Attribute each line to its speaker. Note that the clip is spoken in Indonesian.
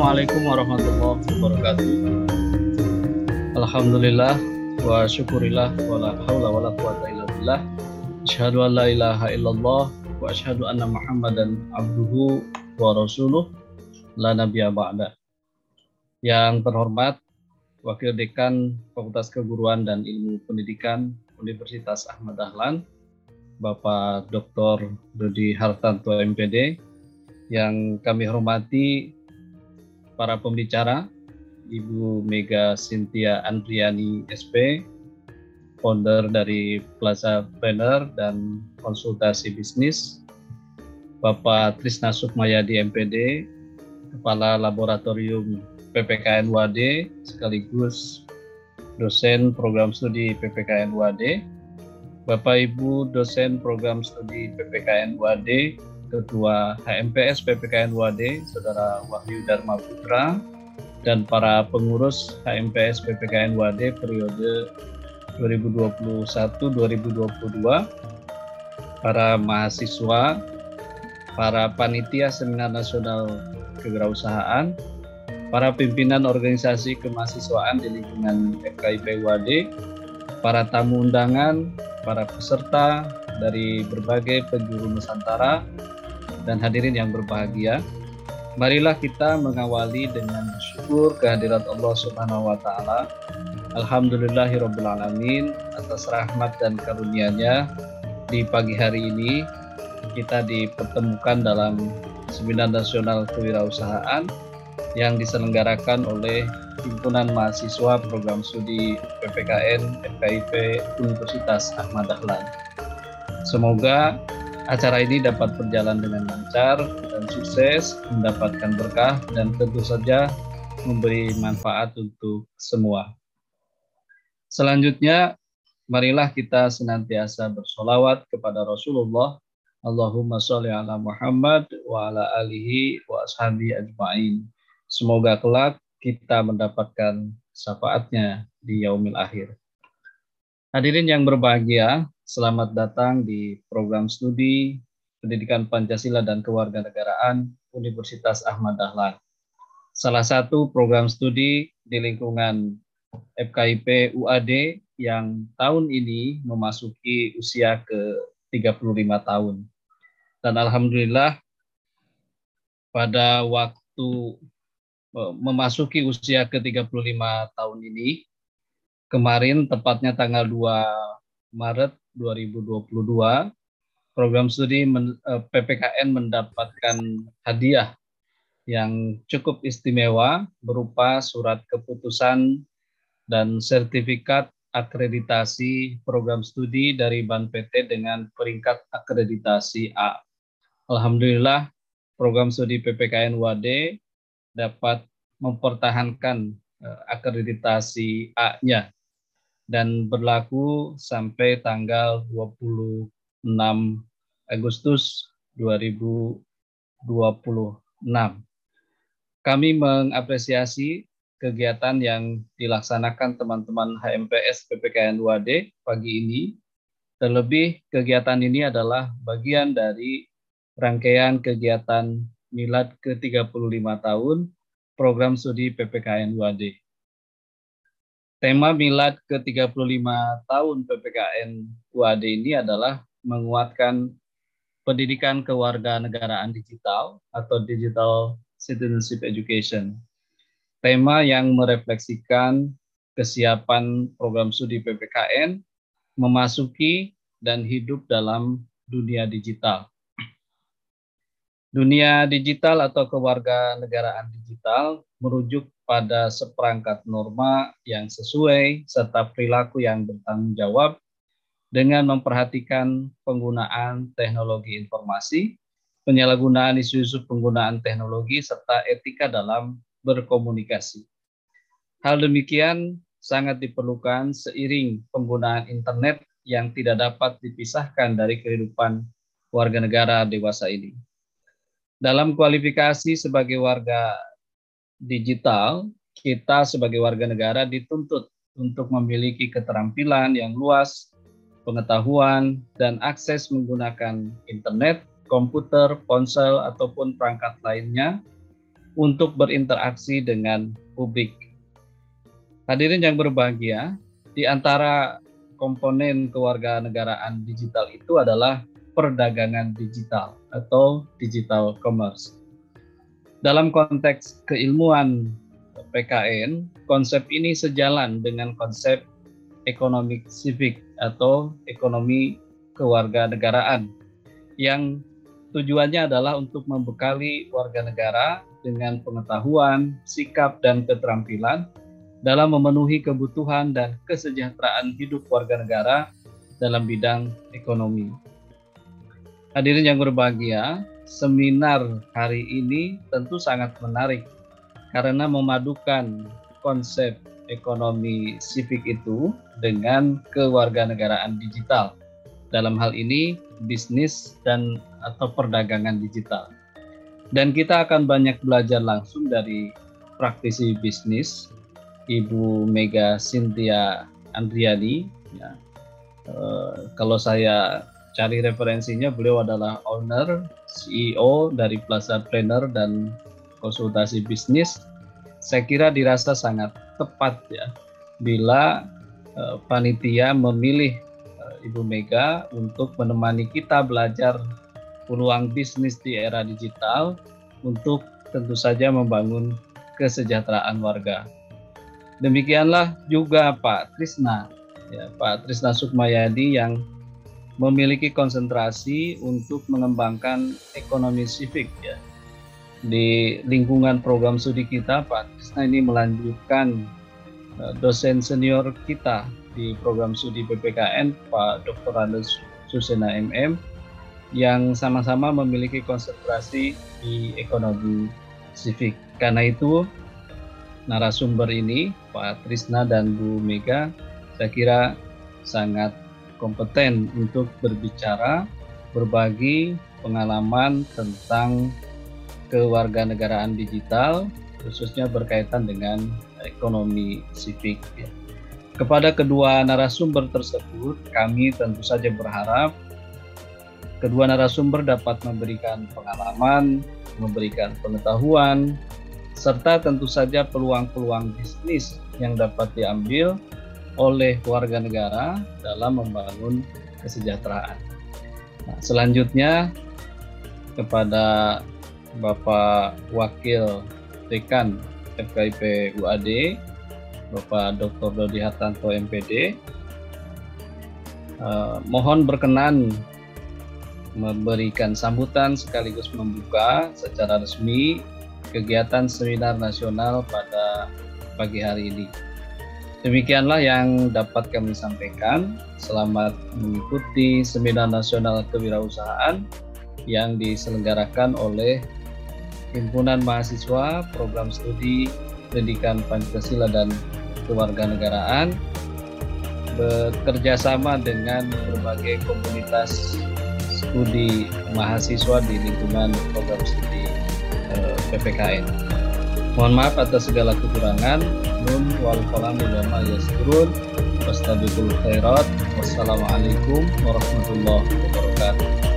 Speaker 1: Assalamualaikum warahmatullahi wabarakatuh. Alhamdulillah wa syukurillah wa la haula wa la quwata illa billah. Asyhadu an la ilaha illallah wa asyhadu anna Muhammadan abduhu wa rasuluh la nabiyya ba'da. Yang terhormat Wakil Dekan Fakultas Keguruan dan Ilmu Pendidikan Universitas Ahmad Dahlan, Bapak Dr. Dodi Hartanto MPD, yang kami hormati para pembicara, Ibu Mega Cynthia Andriani SP, founder dari Plaza Planner dan konsultasi bisnis, Bapak Trisna Sukmayadi MPD, Kepala Laboratorium PPKN WAD sekaligus dosen program studi PPKN WAD, Bapak Ibu dosen program studi PPKN WAD, Ketua HMPS PPKN WAD, Saudara Wahyu Dharma Putra, dan para pengurus HMPS PPKN WAD periode 2021-2022, para mahasiswa, para panitia Seminar Nasional Kewirausahaan, para pimpinan organisasi kemahasiswaan di lingkungan FKIP WAD, para tamu undangan, para peserta dari berbagai penjuru Nusantara, dan hadirin yang berbahagia, marilah kita mengawali dengan bersyukur kehadirat Allah Subhanahu wa taala. Alhamdulillahirabbil alamin atas rahmat dan karunia-Nya di pagi hari ini kita dipertemukan dalam Seminar Nasional Kewirausahaan yang diselenggarakan oleh Himpunan Mahasiswa Program Studi PPKN FKIP Universitas Ahmad Dahlan. Semoga acara ini dapat berjalan dengan lancar dan sukses, mendapatkan berkah dan tentu saja memberi manfaat untuk semua. Selanjutnya, marilah kita senantiasa bersolawat kepada Rasulullah. Allahumma sholli ala Muhammad wa ala alihi wa ashabi ajma'in. Semoga kelak kita mendapatkan syafaatnya di yaumil akhir. Hadirin yang berbahagia, Selamat datang di program studi Pendidikan Pancasila dan Kewarganegaraan Universitas Ahmad Dahlan. Salah satu program studi di lingkungan FKIP UAD yang tahun ini memasuki usia ke 35 tahun. Dan alhamdulillah pada waktu eh, memasuki usia ke 35 tahun ini kemarin tepatnya tanggal 2 Maret 2022 program studi eh, PPKN mendapatkan hadiah yang cukup istimewa berupa surat keputusan dan sertifikat akreditasi program studi dari Ban PT dengan peringkat akreditasi A. Alhamdulillah program studi PPKN WAD dapat mempertahankan eh, akreditasi A-nya dan berlaku sampai tanggal 26 Agustus 2026. Kami mengapresiasi kegiatan yang dilaksanakan teman-teman HMPS PPKN WAD pagi ini. Terlebih kegiatan ini adalah bagian dari rangkaian kegiatan Milad ke-35 tahun program studi PPKN WAD. Tema Milad ke-35 tahun PPKN UAD ini adalah menguatkan pendidikan kewarganegaraan digital atau Digital Citizenship Education. Tema yang merefleksikan kesiapan program studi PPKN memasuki dan hidup dalam dunia digital. Dunia digital atau kewarganegaraan digital merujuk pada seperangkat norma yang sesuai serta perilaku yang bertanggung jawab dengan memperhatikan penggunaan teknologi informasi, penyalahgunaan isu-isu penggunaan teknologi, serta etika dalam berkomunikasi. Hal demikian sangat diperlukan seiring penggunaan internet yang tidak dapat dipisahkan dari kehidupan warga negara dewasa ini. Dalam kualifikasi sebagai warga digital, kita sebagai warga negara dituntut untuk memiliki keterampilan yang luas, pengetahuan, dan akses menggunakan internet, komputer, ponsel, ataupun perangkat lainnya untuk berinteraksi dengan publik. Hadirin yang berbahagia, di antara komponen kewarganegaraan digital itu adalah perdagangan digital atau digital commerce. Dalam konteks keilmuan PKN, konsep ini sejalan dengan konsep ekonomi civic atau ekonomi kewarganegaraan yang tujuannya adalah untuk membekali warga negara dengan pengetahuan, sikap, dan keterampilan dalam memenuhi kebutuhan dan kesejahteraan hidup warga negara dalam bidang ekonomi. Hadirin yang berbahagia, seminar hari ini tentu sangat menarik karena memadukan konsep ekonomi civic itu dengan kewarganegaraan digital. Dalam hal ini bisnis dan atau perdagangan digital. Dan kita akan banyak belajar langsung dari praktisi bisnis Ibu Mega Cynthia Andriani. Ya. E, kalau saya cari referensinya, beliau adalah owner, CEO dari Plaza Planner dan konsultasi bisnis. Saya kira dirasa sangat tepat ya bila e, panitia memilih e, Ibu Mega untuk menemani kita belajar peluang bisnis di era digital untuk tentu saja membangun kesejahteraan warga. Demikianlah juga Pak Trisna, ya, Pak Trisna Sukmayadi yang memiliki konsentrasi untuk mengembangkan ekonomi civic ya. Di lingkungan program studi kita, Pak Trisna ini melanjutkan uh, dosen senior kita di program studi PPKN, Pak Dr. Andes Susena MM, yang sama-sama memiliki konsentrasi di ekonomi civic. Karena itu narasumber ini Pak Trisna dan Bu Mega saya kira sangat kompeten untuk berbicara, berbagi pengalaman tentang kewarganegaraan digital khususnya berkaitan dengan ekonomi civic. Kepada kedua narasumber tersebut, kami tentu saja berharap Kedua narasumber dapat memberikan pengalaman, memberikan pengetahuan, serta tentu saja peluang-peluang bisnis yang dapat diambil oleh warga negara dalam membangun kesejahteraan. Nah, selanjutnya kepada Bapak Wakil Dekan FKIP UAD, Bapak Dr. Dodi Hartanto MPD, eh, mohon berkenan memberikan sambutan sekaligus membuka secara resmi kegiatan seminar nasional pada pagi hari ini. Demikianlah yang dapat kami sampaikan. Selamat mengikuti seminar nasional kewirausahaan yang diselenggarakan oleh Himpunan Mahasiswa Program Studi Pendidikan Pancasila dan Kewarganegaraan bekerja sama dengan berbagai komunitas studi mahasiswa di lingkungan program studi eh, PPKN. Mohon maaf atas segala kekurangan. Nun wal kolam ulama yaskurun. Wassalamualaikum warahmatullahi wabarakatuh.